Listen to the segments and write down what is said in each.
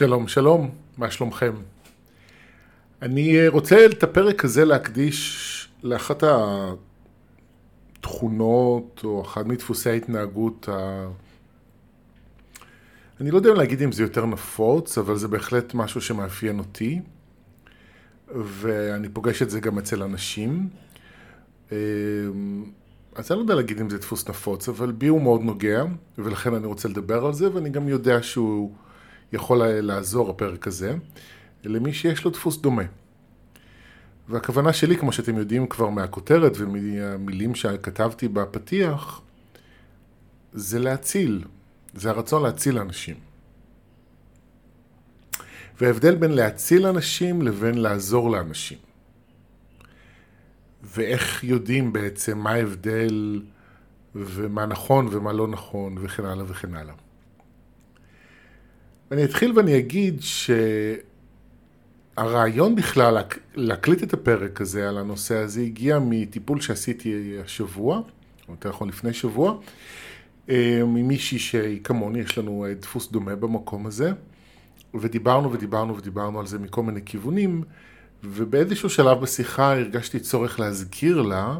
שלום, שלום, מה שלומכם? אני רוצה את הפרק הזה להקדיש לאחת התכונות או אחד מדפוסי ההתנהגות ה... אני לא יודע להגיד אם זה יותר נפוץ, אבל זה בהחלט משהו שמאפיין אותי, ואני פוגש את זה גם אצל אנשים. אמ, אז אני לא יודע להגיד אם זה דפוס נפוץ, אבל בי הוא מאוד נוגע, ולכן אני רוצה לדבר על זה, ואני גם יודע שהוא יכול לעזור, הפרק הזה, למי שיש לו דפוס דומה. והכוונה שלי, כמו שאתם יודעים כבר מהכותרת ומהמילים שכתבתי בפתיח, זה להציל, זה הרצון להציל אנשים. וההבדל בין להציל אנשים לבין לעזור לאנשים. ואיך יודעים בעצם מה ההבדל ומה נכון ומה לא נכון וכן הלאה וכן הלאה. אני אתחיל ואני אגיד שהרעיון בכלל להקליט את הפרק הזה על הנושא הזה הגיע מטיפול שעשיתי השבוע, או יותר נכון לפני שבוע, אה, ממישהי שהיא כמוני, יש לנו אה, דפוס דומה במקום הזה, ודיברנו ודיברנו ודיברנו על זה מכל מיני כיוונים, ובאיזשהו שלב בשיחה הרגשתי צורך להזכיר לה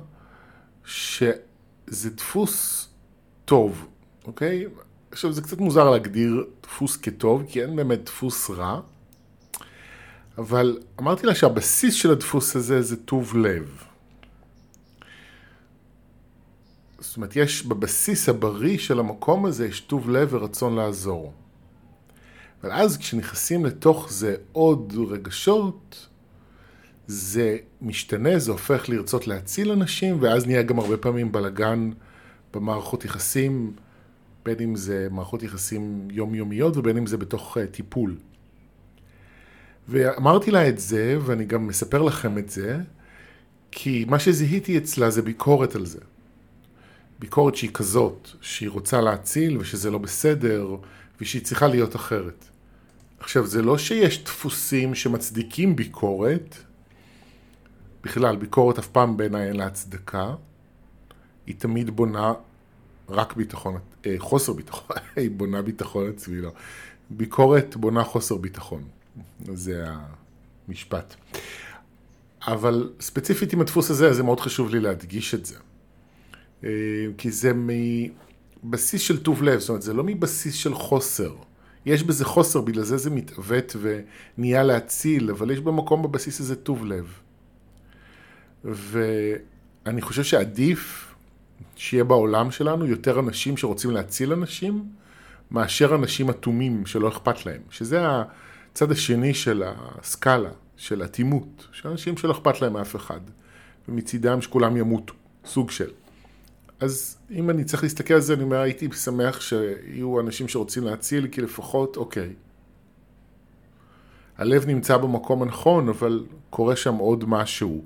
שזה דפוס טוב, אוקיי? עכשיו זה קצת מוזר להגדיר דפוס כטוב, כי אין באמת דפוס רע, אבל אמרתי לה שהבסיס של הדפוס הזה זה טוב לב. זאת אומרת, יש בבסיס הבריא של המקום הזה, יש טוב לב ורצון לעזור. אבל אז כשנכנסים לתוך זה עוד רגשות, זה משתנה, זה הופך לרצות להציל אנשים, ואז נהיה גם הרבה פעמים בלגן במערכות יחסים, בין אם זה מערכות יחסים יומיומיות ובין אם זה בתוך uh, טיפול. ואמרתי לה את זה, ואני גם מספר לכם את זה, כי מה שזיהיתי אצלה זה ביקורת על זה. ביקורת שהיא כזאת, שהיא רוצה להציל ושזה לא בסדר, ושהיא צריכה להיות אחרת. עכשיו, זה לא שיש דפוסים שמצדיקים ביקורת, בכלל, ביקורת אף פעם בעיניי אין לה הצדקה, היא תמיד בונה רק ביטחון, אה, חוסר ביטחון, היא בונה ביטחון עצמי, לא. ביקורת בונה חוסר ביטחון, זה המשפט. אבל ספציפית עם הדפוס הזה, זה מאוד חשוב לי להדגיש את זה. אה, כי זה מבסיס של טוב לב, זאת אומרת, זה לא מבסיס של חוסר. יש בזה חוסר, בגלל זה זה מתעוות ונהיה להציל, אבל יש במקום בבסיס הזה טוב לב. ואני חושב שעדיף שיהיה בעולם שלנו יותר אנשים שרוצים להציל אנשים, מאשר אנשים אטומים שלא אכפת להם, שזה הצד השני של הסקאלה, של אטימות, של אנשים שלא אכפת להם מאף אחד, ומצידם שכולם ימותו, סוג של. אז אם אני צריך להסתכל על זה, אני אומר, הייתי שמח שיהיו אנשים שרוצים להציל, כי לפחות, אוקיי. הלב נמצא במקום הנכון, אבל קורה שם עוד משהו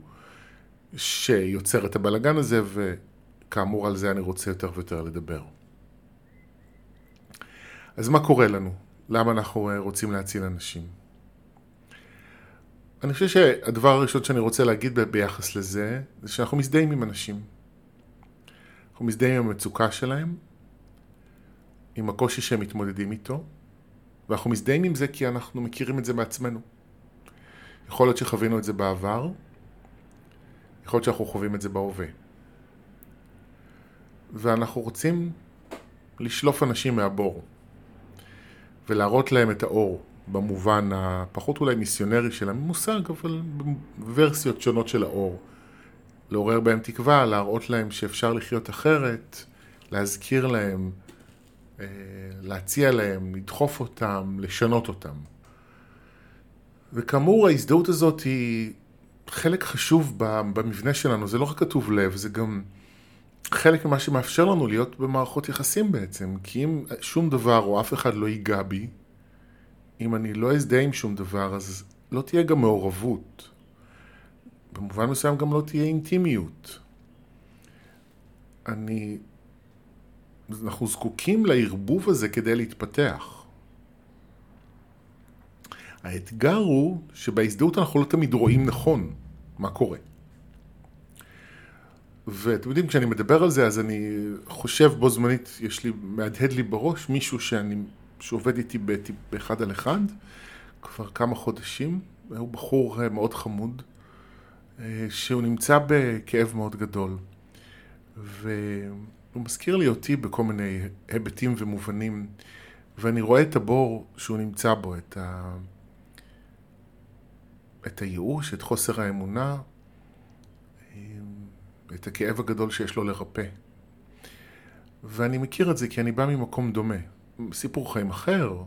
שיוצר את הבלגן הזה, ו... כאמור, על זה אני רוצה יותר ויותר לדבר. אז מה קורה לנו? למה אנחנו אה, רוצים להציל אנשים? אני חושב שהדבר הראשון שאני רוצה להגיד ביחס לזה, זה שאנחנו מזדהים עם אנשים. אנחנו מזדהים עם המצוקה שלהם, עם הקושי שהם מתמודדים איתו, ואנחנו מזדהים עם זה כי אנחנו מכירים את זה מעצמנו. יכול להיות שחווינו את זה בעבר, יכול להיות שאנחנו חווים את זה בהווה. ואנחנו רוצים לשלוף אנשים מהבור ולהראות להם את האור במובן הפחות אולי מיסיונרי של המושג, אבל בוורסיות שונות של האור. לעורר בהם תקווה, להראות להם שאפשר לחיות אחרת, להזכיר להם, אה, להציע להם, לדחוף אותם, לשנות אותם. וכאמור ההזדהות הזאת היא חלק חשוב במבנה שלנו, זה לא רק כתוב לב, זה גם חלק ממה שמאפשר לנו להיות במערכות יחסים בעצם, כי אם שום דבר או אף אחד לא ייגע בי, אם אני לא אזדהה עם שום דבר, אז לא תהיה גם מעורבות. במובן מסוים גם לא תהיה אינטימיות. אני... אנחנו זקוקים לערבוב הזה כדי להתפתח. האתגר הוא שבהזדהות אנחנו לא תמיד רואים נכון מה קורה. ואתם יודעים, כשאני מדבר על זה, אז אני חושב בו זמנית, יש לי, מהדהד לי בראש מישהו שאני שעובד איתי באחד על אחד כבר כמה חודשים, הוא בחור אה, מאוד חמוד, אה, שהוא נמצא בכאב מאוד גדול. והוא מזכיר לי אותי בכל מיני היבטים ומובנים, ואני רואה את הבור שהוא נמצא בו, את, ה... את הייאוש, את חוסר האמונה, את הכאב הגדול שיש לו לרפא. ואני מכיר את זה כי אני בא ממקום דומה. סיפור חיים אחר,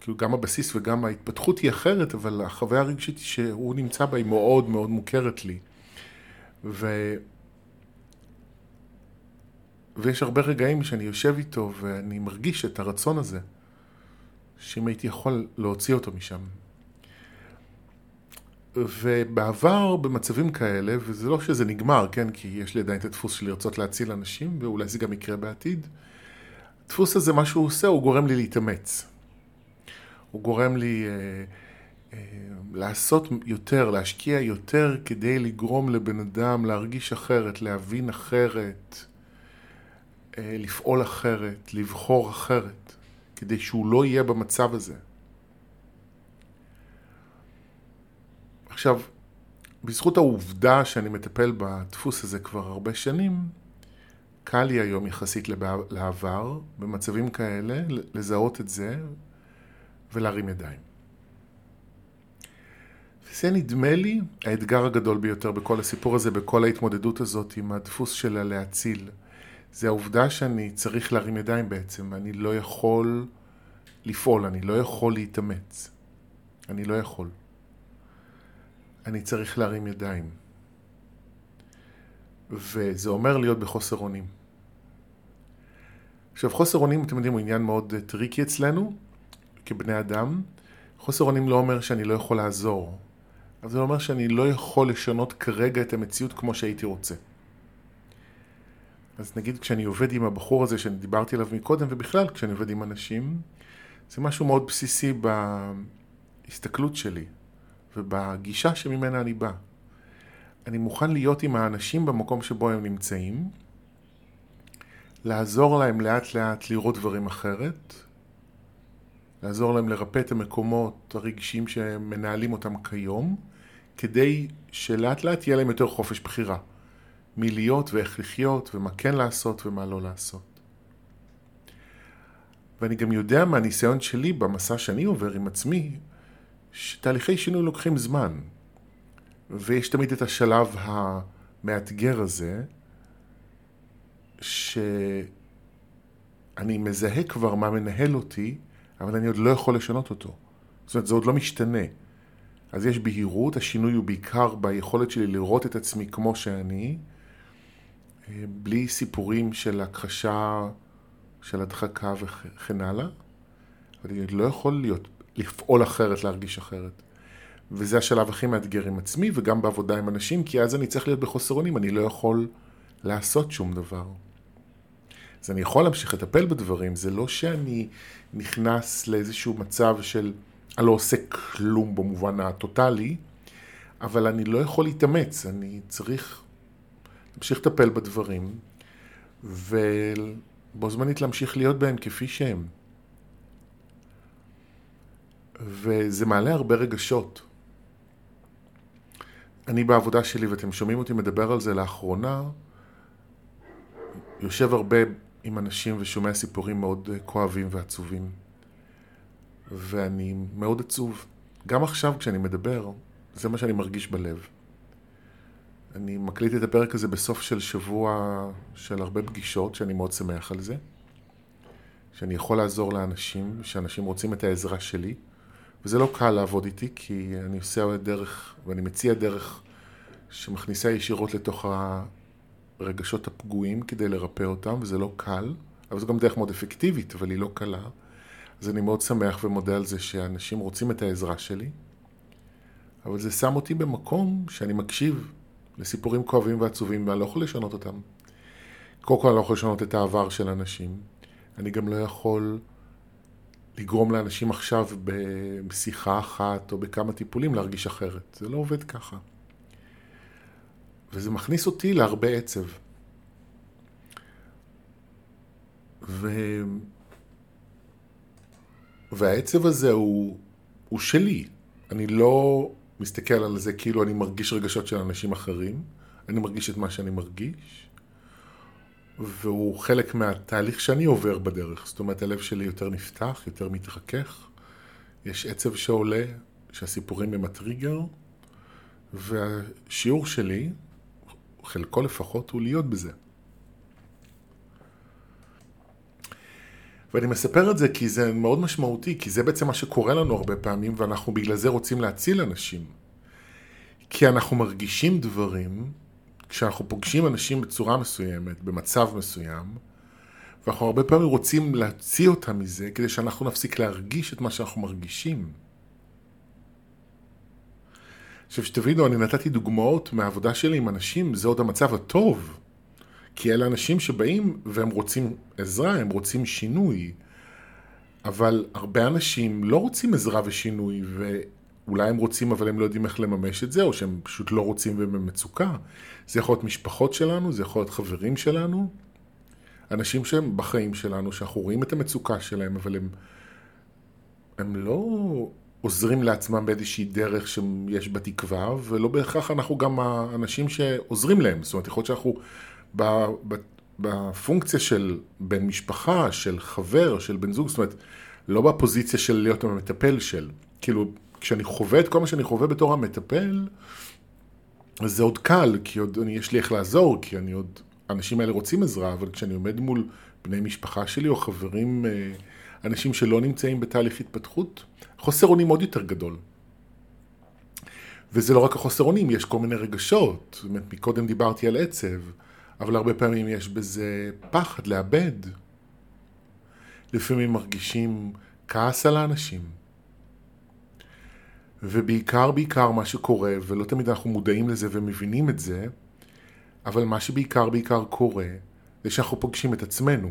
כאילו גם הבסיס וגם ההתפתחות היא אחרת, אבל החוויה הרגשית שהוא נמצא בה היא מאוד מאוד מוכרת לי. ו... ויש הרבה רגעים שאני יושב איתו ואני מרגיש את הרצון הזה, שאם הייתי יכול להוציא אותו משם. ובעבר במצבים כאלה, וזה לא שזה נגמר, כן, כי יש לי עדיין את הדפוס של לרצות להציל אנשים, ואולי זה גם יקרה בעתיד, הדפוס הזה, מה שהוא עושה, הוא גורם לי להתאמץ. הוא גורם לי אה, אה, לעשות יותר, להשקיע יותר, כדי לגרום לבן אדם להרגיש אחרת, להבין אחרת, אה, לפעול אחרת, לבחור אחרת, כדי שהוא לא יהיה במצב הזה. עכשיו, בזכות העובדה שאני מטפל בדפוס הזה כבר הרבה שנים, קל לי היום יחסית לעבר, במצבים כאלה, לזהות את זה ולהרים ידיים. וזה נדמה לי האתגר הגדול ביותר בכל הסיפור הזה, בכל ההתמודדות הזאת עם הדפוס של להציל. זה העובדה שאני צריך להרים ידיים בעצם, אני לא יכול לפעול, אני לא יכול להתאמץ. אני לא יכול. אני צריך להרים ידיים. וזה אומר להיות בחוסר אונים. עכשיו, חוסר אונים, אתם יודעים, הוא עניין מאוד טריקי אצלנו, כבני אדם. חוסר אונים לא אומר שאני לא יכול לעזור, אבל זה אומר שאני לא יכול לשנות כרגע את המציאות כמו שהייתי רוצה. אז נגיד כשאני עובד עם הבחור הזה שדיברתי עליו מקודם, ובכלל כשאני עובד עם אנשים, זה משהו מאוד בסיסי בהסתכלות שלי ובגישה שממנה אני בא. אני מוכן להיות עם האנשים במקום שבו הם נמצאים, לעזור להם לאט לאט לראות דברים אחרת, לעזור להם לרפא את המקומות הרגשיים שהם מנהלים אותם כיום, כדי שלאט לאט יהיה להם יותר חופש בחירה. מי להיות ואיך לחיות, ומה כן לעשות ומה לא לעשות. ואני גם יודע מהניסיון שלי במסע שאני עובר עם עצמי, שתהליכי שינוי לוקחים זמן. ויש תמיד את השלב המאתגר הזה, שאני מזהה כבר מה מנהל אותי, אבל אני עוד לא יכול לשנות אותו. זאת אומרת, זה עוד לא משתנה. אז יש בהירות, השינוי הוא בעיקר ביכולת שלי לראות את עצמי כמו שאני, אה, בלי סיפורים של הכחשה, של הדחקה וכן הלאה. אבל אני עוד לא יכול להיות, לפעול אחרת, להרגיש אחרת. וזה השלב הכי מאתגר עם עצמי וגם בעבודה עם אנשים, כי אז אני צריך להיות בחוסר אונים, אני לא יכול לעשות שום דבר. אז אני יכול להמשיך לטפל בדברים, זה לא שאני נכנס לאיזשהו מצב של אני לא עושה כלום במובן הטוטלי, אבל אני לא יכול להתאמץ, אני צריך להמשיך לטפל בדברים, ובו זמנית להמשיך להיות בהם כפי שהם. וזה מעלה הרבה רגשות. אני בעבודה שלי, ואתם שומעים אותי מדבר על זה לאחרונה, יושב הרבה עם אנשים ושומע סיפורים מאוד אה, כואבים ועצובים. ואני מאוד עצוב. גם עכשיו כשאני מדבר, זה מה שאני מרגיש בלב. אני מקליט את הפרק הזה בסוף של שבוע של הרבה פגישות, שאני מאוד שמח על זה. שאני יכול לעזור לאנשים, שאנשים רוצים את העזרה שלי. וזה לא קל לעבוד איתי, כי אני עושה דרך, ואני מציע דרך שמכניסה ישירות לתוך הרגשות הפגועים כדי לרפא אותם, וזה לא קל, אבל זו גם דרך מאוד אפקטיבית, אבל היא לא קלה. אז אני מאוד שמח ומודה על זה שאנשים רוצים את העזרה שלי, אבל זה שם אותי במקום שאני מקשיב לסיפורים כואבים ועצובים, ואני לא יכול לשנות אותם. קודם כל אני לא יכול לשנות את העבר של אנשים. אני גם לא יכול לגרום לאנשים עכשיו בשיחה אחת או בכמה טיפולים להרגיש אחרת. זה לא עובד ככה. וזה מכניס אותי להרבה עצב. והעצב הזה הוא, הוא שלי. אני לא מסתכל על זה כאילו אני מרגיש רגשות של אנשים אחרים, אני מרגיש את מה שאני מרגיש, והוא חלק מהתהליך שאני עובר בדרך. זאת אומרת, הלב שלי יותר נפתח, יותר מתרכך, יש עצב שעולה, שהסיפורים הם הטריגר, והשיעור שלי, חלקו לפחות, הוא להיות בזה. ואני מספר את זה כי זה מאוד משמעותי, כי זה בעצם מה שקורה לנו הרבה פעמים, ואנחנו בגלל זה רוצים להציל אנשים. כי אנחנו מרגישים דברים, כשאנחנו פוגשים אנשים בצורה מסוימת, במצב מסוים, ואנחנו הרבה פעמים רוצים להוציא אותם מזה, כדי שאנחנו נפסיק להרגיש את מה שאנחנו מרגישים. עכשיו שתבינו, אני נתתי דוגמאות מהעבודה שלי עם אנשים, זה עוד המצב הטוב. כי אלה אנשים שבאים והם רוצים עזרה, הם רוצים שינוי. אבל הרבה אנשים לא רוצים עזרה ושינוי, ואולי הם רוצים אבל הם לא יודעים איך לממש את זה, או שהם פשוט לא רוצים והם במצוקה. זה יכול להיות משפחות שלנו, זה יכול להיות חברים שלנו, אנשים שהם בחיים שלנו, שאנחנו רואים את המצוקה שלהם, אבל הם, הם לא עוזרים לעצמם באיזושהי דרך שיש בה תקווה, ולא בהכרח אנחנו גם האנשים שעוזרים להם. זאת אומרת, יכול להיות שאנחנו בפונקציה של בן משפחה, של חבר, של בן זוג, זאת אומרת, לא בפוזיציה של להיות המטפל של. כאילו, כשאני חווה את כל מה שאני חווה בתור המטפל, אז זה עוד קל, כי עוד אני, יש לי איך לעזור, כי אני עוד, האנשים האלה רוצים עזרה, אבל כשאני עומד מול בני משפחה שלי או חברים, אה, אנשים שלא נמצאים בתהליך התפתחות, חוסר אונים עוד יותר גדול. וזה לא רק החוסר אונים, יש כל מיני רגשות. זאת אומרת, מקודם דיברתי על עצב. אבל הרבה פעמים יש בזה פחד לאבד. לפעמים מרגישים כעס על האנשים. ובעיקר בעיקר מה שקורה, ולא תמיד אנחנו מודעים לזה ומבינים את זה, אבל מה שבעיקר בעיקר קורה, זה שאנחנו פוגשים את עצמנו.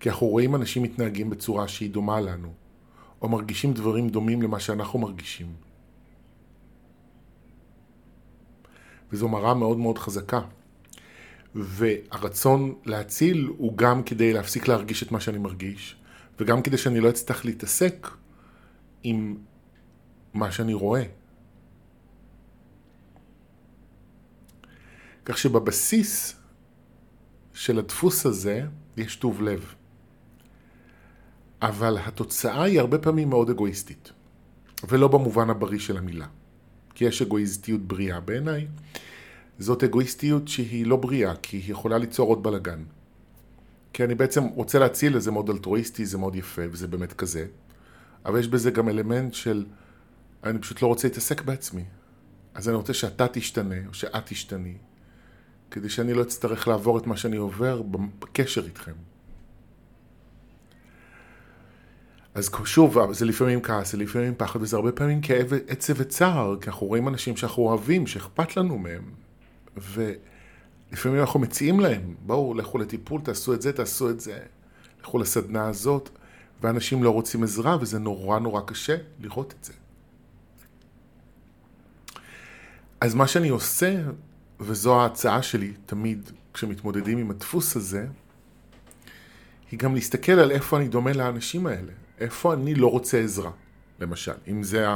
כי אנחנו רואים אנשים מתנהגים בצורה שהיא דומה לנו, או מרגישים דברים דומים למה שאנחנו מרגישים. וזו מראה מאוד מאוד חזקה. והרצון להציל הוא גם כדי להפסיק להרגיש את מה שאני מרגיש, וגם כדי שאני לא אצטרך להתעסק עם מה שאני רואה. כך שבבסיס של הדפוס הזה יש טוב לב. אבל התוצאה היא הרבה פעמים מאוד אגואיסטית, ולא במובן הבריא של המילה. כי יש אגואיסטיות בריאה בעיניי, זאת אגואיסטיות שהיא לא בריאה, כי היא יכולה ליצור עוד בלאגן. כי אני בעצם רוצה להציל איזה מאוד אלטרואיסטי, זה מאוד יפה, וזה באמת כזה, אבל יש בזה גם אלמנט של, אני פשוט לא רוצה להתעסק בעצמי. אז אני רוצה שאתה תשתנה, או שאת תשתני, כדי שאני לא אצטרך לעבור את מה שאני עובר בקשר איתכם. אז שוב, זה לפעמים כעס, זה לפעמים פחד, וזה הרבה פעמים כאב, עצב וצער, כי אנחנו רואים אנשים שאנחנו אוהבים, שאכפת לנו מהם. ולפעמים אנחנו מציעים להם, בואו, לכו לטיפול, תעשו את זה, תעשו את זה, לכו לסדנה הזאת, ואנשים לא רוצים עזרה, וזה נורא נורא קשה לראות את זה. אז מה שאני עושה, וזו ההצעה שלי תמיד כשמתמודדים עם הדפוס הזה, היא גם להסתכל על איפה אני דומה לאנשים האלה, איפה אני לא רוצה עזרה, למשל, אם זה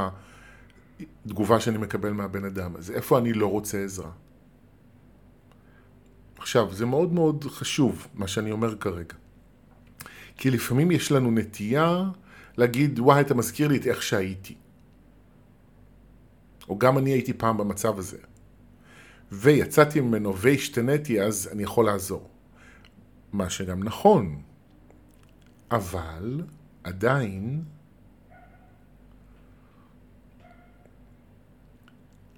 התגובה שאני מקבל מהבן אדם הזה, איפה אני לא רוצה עזרה. עכשיו, זה מאוד מאוד חשוב, מה שאני אומר כרגע. כי לפעמים יש לנו נטייה להגיד, וואי, אתה מזכיר לי את איך שהייתי. או גם אני הייתי פעם במצב הזה. ויצאתי ממנו והשתניתי, אז אני יכול לעזור. מה שגם נכון. אבל עדיין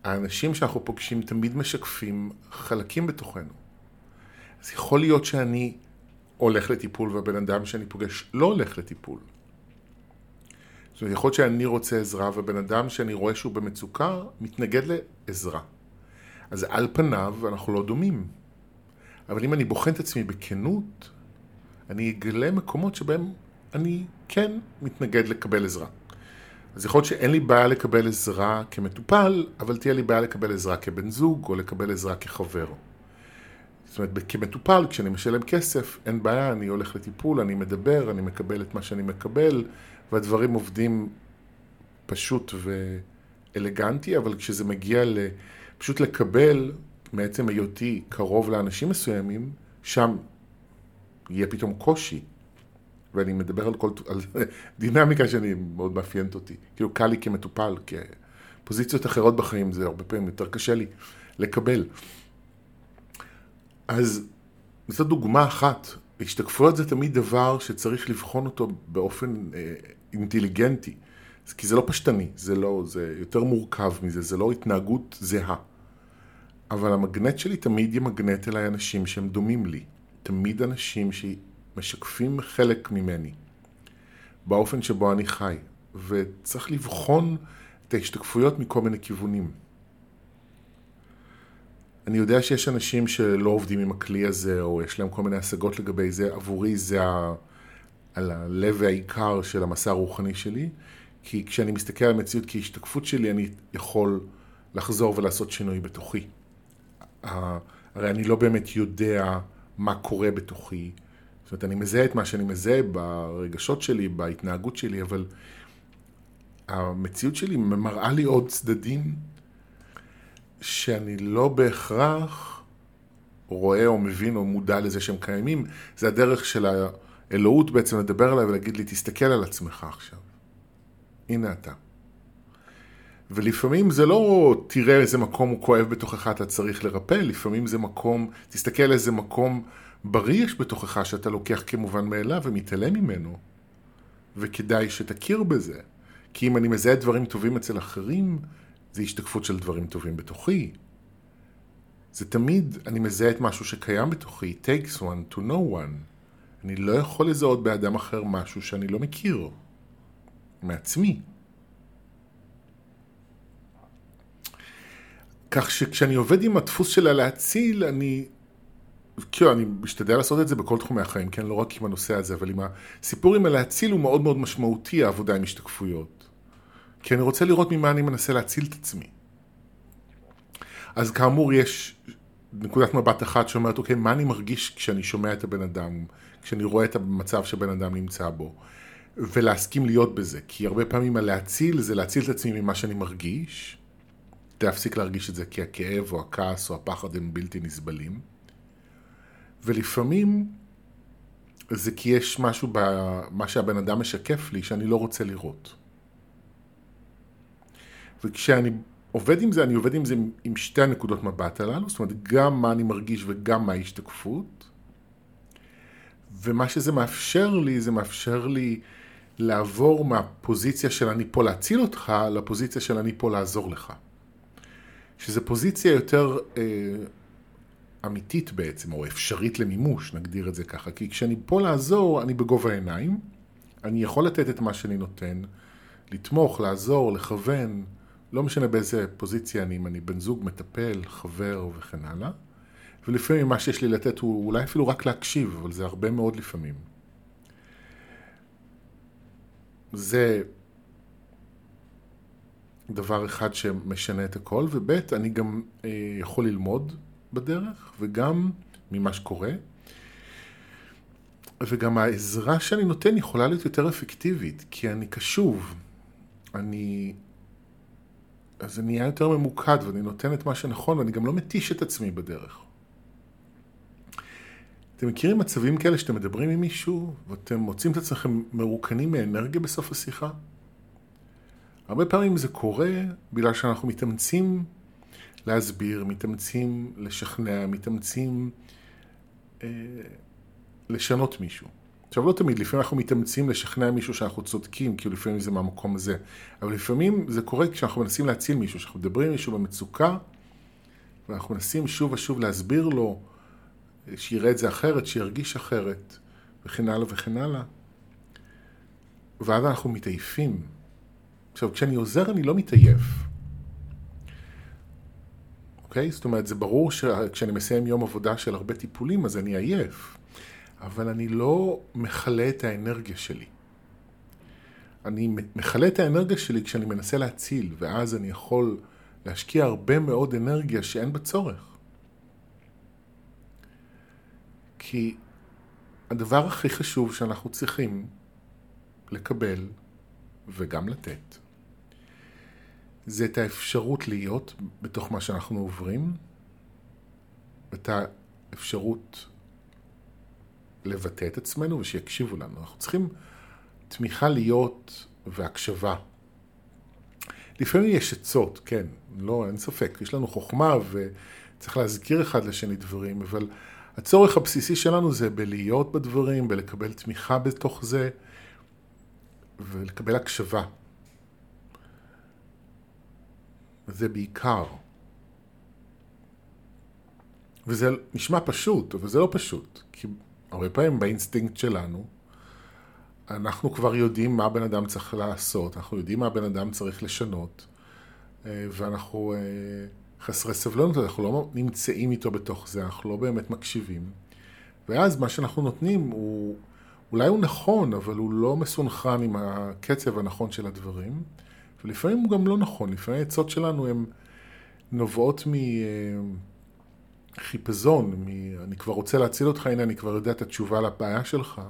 האנשים שאנחנו פוגשים תמיד משקפים חלקים בתוכנו. אז יכול להיות שאני הולך לטיפול והבן אדם שאני פוגש לא הולך לטיפול. זאת אומרת, יכול להיות שאני רוצה עזרה ובן אדם שאני רואה שהוא במצוקה מתנגד לעזרה. אז על פניו אנחנו לא דומים. אבל אם אני בוחן את עצמי בכנות, אני אגלה מקומות שבהם אני כן מתנגד לקבל עזרה. אז יכול להיות שאין לי בעיה לקבל עזרה כמטופל, אבל תהיה לי בעיה לקבל עזרה כבן זוג או לקבל עזרה כחבר. זאת אומרת, כמטופל, כשאני משלם כסף, אין בעיה, אני הולך לטיפול, אני מדבר, אני מקבל את מה שאני מקבל, והדברים עובדים פשוט ואלגנטי, אבל כשזה מגיע ל... פשוט לקבל מעצם היותי קרוב לאנשים מסוימים, שם יהיה פתאום קושי. ואני מדבר על כל, על דינמיקה שאני מאוד מאפיינת אותי. כאילו קל לי כמטופל, כפוזיציות אחרות בחיים, זה הרבה פעמים יותר קשה לי לקבל. אז זו דוגמה אחת. השתקפויות זה תמיד דבר שצריך לבחון אותו באופן אה, אינטליגנטי. כי זה לא פשטני, זה לא, זה יותר מורכב מזה, זה לא התנהגות זהה. אבל המגנט שלי תמיד ימגנט אליי אנשים שהם דומים לי. תמיד אנשים שמשקפים חלק ממני, באופן שבו אני חי. וצריך לבחון את ההשתקפויות מכל מיני כיוונים. אני יודע שיש אנשים שלא עובדים עם הכלי הזה, או יש להם כל מיני השגות לגבי זה. עבורי זה ה... על הלב והעיקר של המסע הרוחני שלי, כי כשאני מסתכל על המציאות כהשתקפות שלי, אני יכול לחזור ולעשות שינוי בתוכי. הרי אני לא באמת יודע מה קורה בתוכי. זאת אומרת, אני מזהה את מה שאני מזהה ברגשות שלי, בהתנהגות שלי, אבל המציאות שלי מראה לי עוד צדדים שאני לא בהכרח רואה או מבין או מודע לזה שהם קיימים. זה הדרך של האלוהות בעצם לדבר עליי ולהגיד לי, תסתכל על עצמך עכשיו. הנה אתה. ולפעמים זה לא תראה איזה מקום הוא כואב בתוכך אתה צריך לרפא, לפעמים זה מקום, תסתכל איזה מקום בריא יש בתוכך שאתה לוקח כמובן מאליו ומתעלם ממנו. וכדאי שתכיר בזה. כי אם אני מזהה דברים טובים אצל אחרים, זה השתקפות של דברים טובים בתוכי. זה תמיד, אני מזהה את משהו שקיים בתוכי, takes one to know one. אני לא יכול לזהות באדם אחר משהו שאני לא מכיר. מעצמי. כך שכשאני עובד עם הדפוס שלה להציל, אני... כאילו, אני משתדל לעשות את זה בכל תחומי החיים, כן? לא רק עם הנושא הזה, אבל עם הסיפור עם הלהציל הוא מאוד מאוד משמעותי, העבודה עם השתקפויות. כי אני רוצה לראות ממה אני מנסה להציל את עצמי. אז כאמור, יש נקודת מבט אחת שאומרת, אוקיי, מה אני מרגיש כשאני שומע את הבן אדם, כשאני רואה את המצב שבן אדם נמצא בו, ולהסכים להיות בזה. כי הרבה פעמים הלהציל זה להציל את עצמי ממה שאני מרגיש, להפסיק להרגיש את זה כי הכאב או הכעס או הפחד הם בלתי נסבלים. ולפעמים זה כי יש משהו במה שהבן אדם משקף לי שאני לא רוצה לראות. וכשאני עובד עם זה, אני עובד עם זה עם שתי הנקודות מבט הללו, זאת אומרת, גם מה אני מרגיש וגם מה ההשתקפות. ומה שזה מאפשר לי, זה מאפשר לי לעבור מהפוזיציה של אני פה להציל אותך, לפוזיציה של אני פה לעזור לך. שזו פוזיציה יותר אה, אמיתית בעצם, או אפשרית למימוש, נגדיר את זה ככה. כי כשאני פה לעזור, אני בגובה העיניים, אני יכול לתת את מה שאני נותן, לתמוך, לעזור, לכוון, לא משנה באיזה פוזיציה אני, אם אני בן זוג, מטפל, חבר וכן הלאה. ולפעמים מה שיש לי לתת הוא אולי אפילו רק להקשיב, אבל זה הרבה מאוד לפעמים. זה דבר אחד שמשנה את הכל, וב' אני גם אה, יכול ללמוד בדרך, וגם ממה שקורה. וגם העזרה שאני נותן יכולה להיות יותר אפקטיבית, כי אני קשוב. אני... אז אני נהיה יותר ממוקד, ואני נותן את מה שנכון, ואני גם לא מתיש את עצמי בדרך. אתם מכירים מצבים כאלה שאתם מדברים עם מישהו, ואתם מוצאים את עצמכם מרוקנים מאנרגיה בסוף השיחה? הרבה פעמים זה קורה בגלל שאנחנו מתאמצים להסביר, מתאמצים לשכנע, מתאמצים אה, לשנות מישהו. עכשיו לא תמיד, לפעמים אנחנו מתאמצים לשכנע מישהו שאנחנו צודקים, כי לפעמים זה מהמקום הזה. אבל לפעמים זה קורה כשאנחנו מנסים להציל מישהו, כשאנחנו מדברים עם מישהו במצוקה, ואנחנו מנסים שוב ושוב להסביר לו, שיראה את זה אחרת, שירגיש אחרת, וכן הלאה וכן הלאה. ואז אנחנו מתעייפים. עכשיו, כשאני עוזר אני לא מתעייף. אוקיי? זאת אומרת, זה ברור שכשאני מסיים יום עבודה של הרבה טיפולים, אז אני עייף. אבל אני לא מכלה את האנרגיה שלי. אני מכלה את האנרגיה שלי כשאני מנסה להציל, ואז אני יכול להשקיע הרבה מאוד אנרגיה שאין בה צורך. כי הדבר הכי חשוב שאנחנו צריכים לקבל וגם לתת, זה את האפשרות להיות בתוך מה שאנחנו עוברים, את האפשרות לבטא את עצמנו ושיקשיבו לנו. אנחנו צריכים תמיכה להיות והקשבה. לפעמים יש עצות, כן, לא, אין ספק, יש לנו חוכמה וצריך להזכיר אחד לשני דברים, אבל הצורך הבסיסי שלנו זה בלהיות בדברים, בלקבל תמיכה בתוך זה ולקבל הקשבה. זה בעיקר. וזה נשמע פשוט, אבל זה לא פשוט, כי הרבה פעמים באינסטינקט שלנו, אנחנו כבר יודעים מה בן אדם צריך לעשות, אנחנו יודעים מה בן אדם צריך לשנות, אה, ואנחנו אה, חסרי סבלנות, אנחנו לא נמצאים איתו בתוך זה, אנחנו לא באמת מקשיבים. ואז מה שאנחנו נותנים הוא, אולי הוא נכון, אבל הוא לא מסונכרן עם הקצב הנכון של הדברים, ולפעמים הוא גם לא נכון, לפעמים העצות שלנו הן נובעות מחיפזון, מ... אני כבר רוצה להציל אותך, הנה אני כבר יודע את התשובה לבעיה שלך,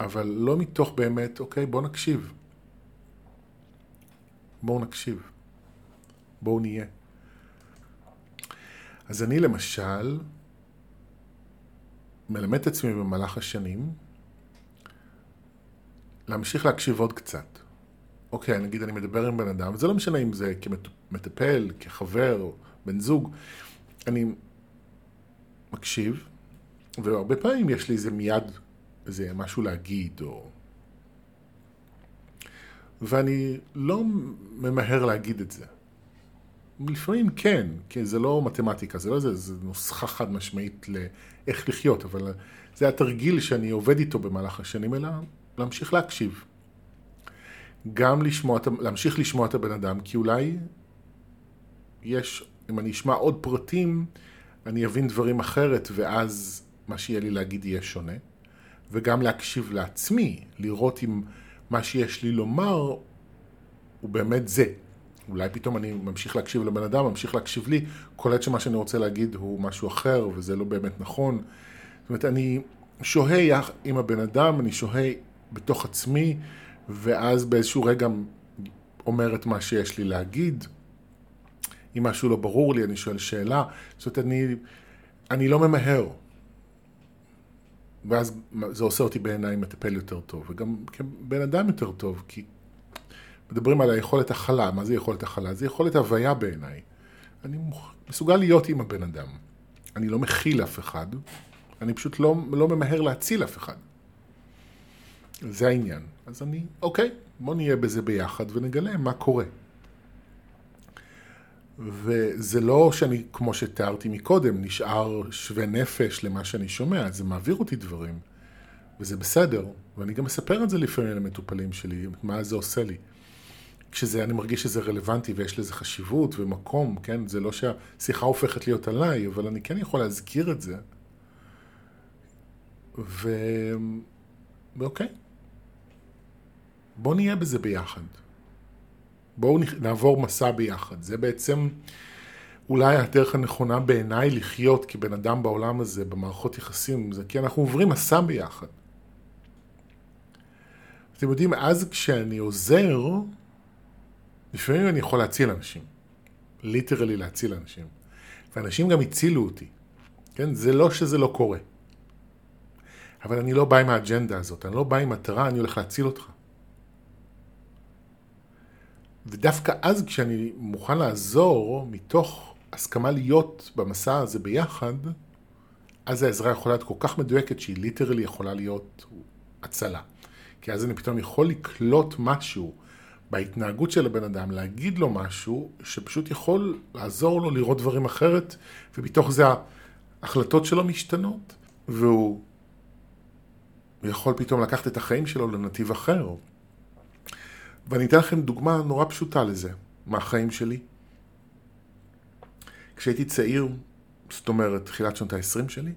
אבל לא מתוך באמת, אוקיי, בוא נקשיב. בואו נקשיב. בואו נהיה. אז אני למשל מלמד את עצמי במהלך השנים להמשיך להקשיב עוד קצת. אוקיי, נגיד אני מדבר עם בן אדם, וזה לא משנה אם זה כמטפל, כחבר, בן זוג, אני מקשיב, והרבה פעמים יש לי איזה מיד, איזה משהו להגיד, או... ואני לא ממהר להגיד את זה. לפעמים כן, כי זה לא מתמטיקה, זה לא איזה, זה נוסחה חד משמעית לאיך לחיות, אבל זה התרגיל שאני עובד איתו במהלך השנים, אלא להמשיך להקשיב. גם לשמוע, להמשיך לשמוע את הבן אדם, כי אולי יש, אם אני אשמע עוד פרטים, אני אבין דברים אחרת, ואז מה שיהיה לי להגיד יהיה שונה. וגם להקשיב לעצמי, לראות אם מה שיש לי לומר הוא באמת זה. אולי פתאום אני ממשיך להקשיב לבן אדם, ממשיך להקשיב לי, קולט שמה שאני רוצה להגיד הוא משהו אחר, וזה לא באמת נכון. זאת אומרת, אני שוהה עם הבן אדם, אני שוהה בתוך עצמי, ואז באיזשהו רגע אומר את מה שיש לי להגיד. אם משהו לא ברור לי, אני שואל שאלה. זאת אומרת, אני, אני לא ממהר. ואז זה עושה אותי בעיניי מטפל יותר טוב, וגם כבן אדם יותר טוב, כי מדברים על היכולת הכלה. מה זה יכולת הכלה? זה יכולת הוויה בעיניי. אני מסוגל להיות עם הבן אדם. אני לא מכיל אף אחד, אני פשוט לא, לא ממהר להציל אף אחד. זה העניין. אז אני, אוקיי, בוא נהיה בזה ביחד ונגלה מה קורה. וזה לא שאני, כמו שתיארתי מקודם, נשאר שווה נפש למה שאני שומע, זה מעביר אותי דברים, וזה בסדר, ואני גם מספר את זה לפעמים למטופלים שלי, מה זה עושה לי. כשזה, אני מרגיש שזה רלוונטי ויש לזה חשיבות ומקום, כן? זה לא שהשיחה הופכת להיות עליי, אבל אני כן יכול להזכיר את זה. ו... ואוקיי, בואו נהיה בזה ביחד. בואו נעבור מסע ביחד. זה בעצם אולי הדרך הנכונה בעיניי לחיות כבן אדם בעולם הזה, במערכות יחסים, זה כי אנחנו עוברים מסע ביחד. אתם יודעים, אז כשאני עוזר, לפעמים אני יכול להציל אנשים. literally להציל אנשים. ואנשים גם הצילו אותי. כן? זה לא שזה לא קורה. אבל אני לא בא עם האג'נדה הזאת, אני לא בא עם מטרה, אני הולך להציל אותך. ודווקא אז כשאני מוכן לעזור, מתוך הסכמה להיות במסע הזה ביחד, אז העזרה יכולה להיות כל כך מדויקת שהיא literally יכולה להיות הצלה. כי אז אני פתאום יכול לקלוט משהו בהתנהגות של הבן אדם, להגיד לו משהו שפשוט יכול לעזור לו לראות דברים אחרת, ומתוך זה ההחלטות שלו משתנות, והוא יכול פתאום לקחת את החיים שלו לנתיב אחר. ואני אתן לכם דוגמה נורא פשוטה לזה, מהחיים שלי. כשהייתי צעיר, זאת אומרת, תחילת שנות ה-20 שלי,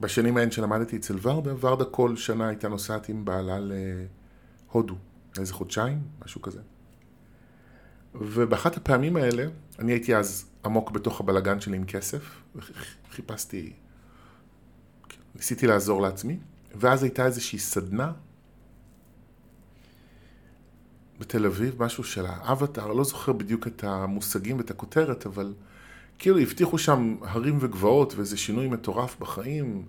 בשנים ההן שלמדתי אצל ורדה, ורדה כל שנה הייתה נוסעת עם בעלה להודו, איזה חודשיים, משהו כזה. ובאחת הפעמים האלה, אני הייתי אז עמוק בתוך הבלגן שלי עם כסף, וחיפשתי ניסיתי לעזור לעצמי, ואז הייתה איזושהי סדנה בתל אביב, משהו של האבטאר, לא זוכר בדיוק את המושגים ואת הכותרת, אבל כאילו הבטיחו שם הרים וגבעות ואיזה שינוי מטורף בחיים,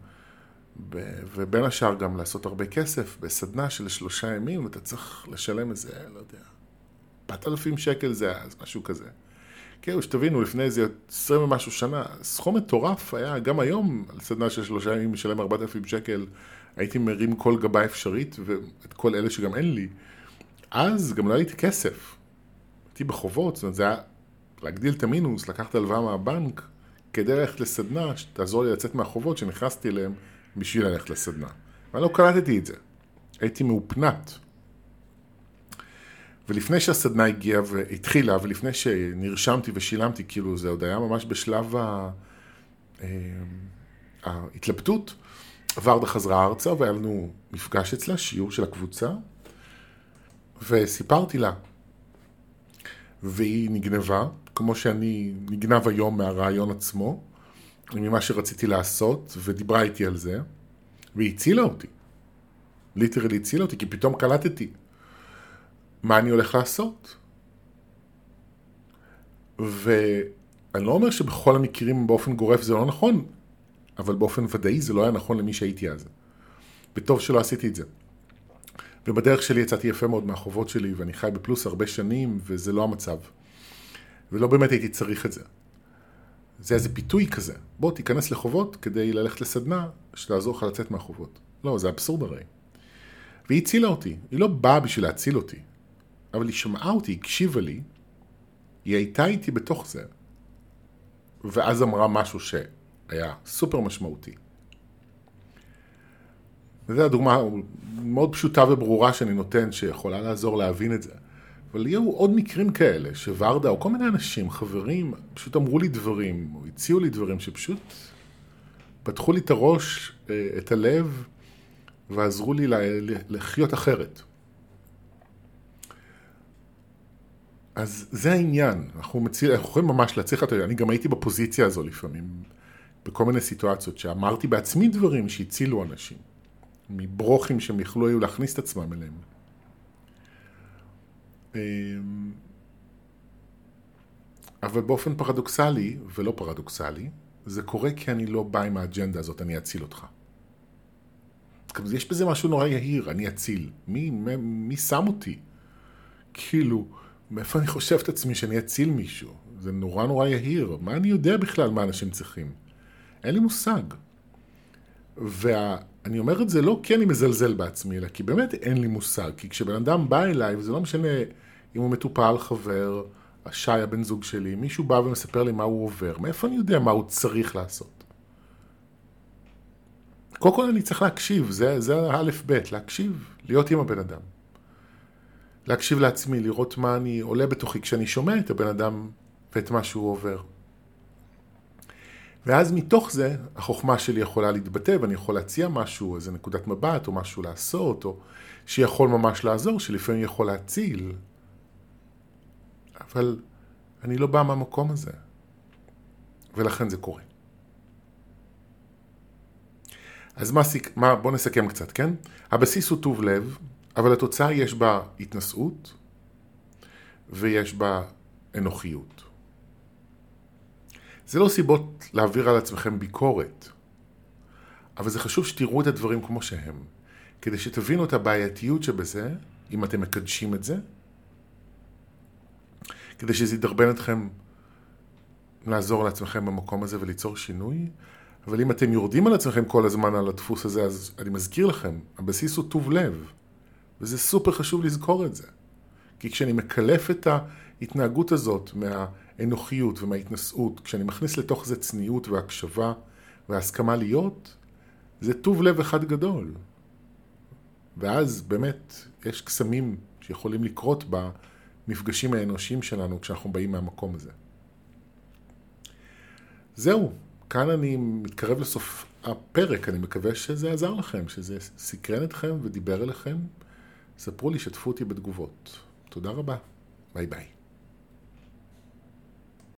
ובין השאר גם לעשות הרבה כסף בסדנה של שלושה ימים, ואתה צריך לשלם איזה, לא יודע, 4,000 שקל זה אז, משהו כזה. כאילו, שתבינו, לפני איזה עשרים ומשהו שנה, סכום מטורף היה, גם היום, על סדנה של שלושה ימים משלם 4,000 שקל, הייתי מרים כל גבה אפשרית, ואת כל אלה שגם אין לי. אז גם לא הייתי כסף. הייתי בחובות, זאת אומרת, זה היה להגדיל את המינוס, לקחת הלוואה מהבנק, כדי ללכת לסדנה, שתעזור לי לצאת מהחובות שנכנסתי אליהם בשביל ללכת לסדנה. ואני לא קלטתי את זה. הייתי מאופנת. ולפני שהסדנה הגיעה והתחילה, ולפני שנרשמתי ושילמתי, כאילו זה עוד היה ממש בשלב ה... אה, ההתלבטות, ורדה חזרה ארצה והיה לנו מפגש אצלה, שיעור של הקבוצה, וסיפרתי לה. והיא נגנבה, כמו שאני נגנב היום מהרעיון עצמו, ממה שרציתי לעשות, ודיברה איתי על זה, והיא הצילה אותי. ליטרלי הצילה אותי, כי פתאום קלטתי מה אני הולך לעשות. ואני לא אומר שבכל המקרים באופן גורף זה לא נכון, אבל באופן ודאי זה לא היה נכון למי שהייתי אז. וטוב שלא עשיתי את זה. ובדרך שלי יצאתי יפה מאוד מהחובות שלי, ואני חי בפלוס הרבה שנים, וזה לא המצב. ולא באמת הייתי צריך את זה. זה איזה פיתוי כזה. בוא תיכנס לחובות כדי ללכת לסדנה שתעזור לך לצאת מהחובות. לא, זה אבסורד הרי. והיא הצילה אותי. היא לא באה בשביל להציל אותי. אבל היא שמעה אותי, הקשיבה לי, היא הייתה איתי בתוך זה, ואז אמרה משהו שהיה סופר משמעותי. וזו הדוגמה מאוד פשוטה וברורה שאני נותן, שיכולה לעזור להבין את זה. אבל יהיו עוד מקרים כאלה, שוורדה או כל מיני אנשים, חברים, פשוט אמרו לי דברים, או הציעו לי דברים שפשוט פתחו לי את הראש, אה, את הלב, ועזרו לי לחיות אחרת. אז זה העניין, אנחנו, מציל, אנחנו יכולים ממש להצליח, אני גם הייתי בפוזיציה הזו לפעמים, בכל מיני סיטואציות, שאמרתי בעצמי דברים שהצילו אנשים, מברוכים שהם יכלו היו להכניס את עצמם אליהם. אמ, אבל באופן פרדוקסלי, ולא פרדוקסלי, זה קורה כי אני לא בא עם האג'נדה הזאת, אני אציל אותך. יש בזה משהו נורא יהיר, אני אציל. מי, מי, מי שם אותי? כאילו, מאיפה אני חושב את עצמי שאני אציל מישהו? זה נורא נורא יהיר. מה אני יודע בכלל מה אנשים צריכים? אין לי מושג. ואני אומר את זה לא כי אני מזלזל בעצמי, אלא כי באמת אין לי מושג. כי כשבן אדם בא אליי, וזה לא משנה אם הוא מטופל, חבר, השי, הבן זוג שלי, מישהו בא ומספר לי מה הוא עובר, מאיפה אני יודע מה הוא צריך לעשות? קודם כל אני צריך להקשיב, זה, זה האלף-בית, להקשיב, להיות עם הבן אדם. להקשיב לעצמי, לראות מה אני עולה בתוכי כשאני שומע את הבן אדם ואת מה שהוא עובר. ואז מתוך זה החוכמה שלי יכולה להתבטא ואני יכול להציע משהו, איזה נקודת מבט או משהו לעשות, או שיכול ממש לעזור, שלפעמים יכול להציל. אבל אני לא בא מהמקום הזה, ולכן זה קורה. אז מה, מה, בוא נסכם קצת, כן? הבסיס הוא טוב לב, אבל התוצאה יש בה התנשאות ויש בה אנוכיות. זה לא סיבות להעביר על עצמכם ביקורת, אבל זה חשוב שתראו את הדברים כמו שהם, כדי שתבינו את הבעייתיות שבזה, אם אתם מקדשים את זה, כדי שזה ידרבן אתכם לעזור לעצמכם במקום הזה וליצור שינוי, אבל אם אתם יורדים על עצמכם כל הזמן על הדפוס הזה, אז אני מזכיר לכם, הבסיס הוא טוב לב. וזה סופר חשוב לזכור את זה. כי כשאני מקלף את ההתנהגות הזאת מהאנוכיות ומההתנשאות, כשאני מכניס לתוך זה צניעות והקשבה והסכמה להיות, זה טוב לב אחד גדול. ואז באמת יש קסמים שיכולים לקרות במפגשים האנושיים שלנו כשאנחנו באים מהמקום הזה. זהו, כאן אני מתקרב לסוף הפרק, אני מקווה שזה עזר לכם, שזה סקרן אתכם ודיבר אליכם. ספרו לי, שתפו אותי בתגובות. תודה רבה. ביי ביי.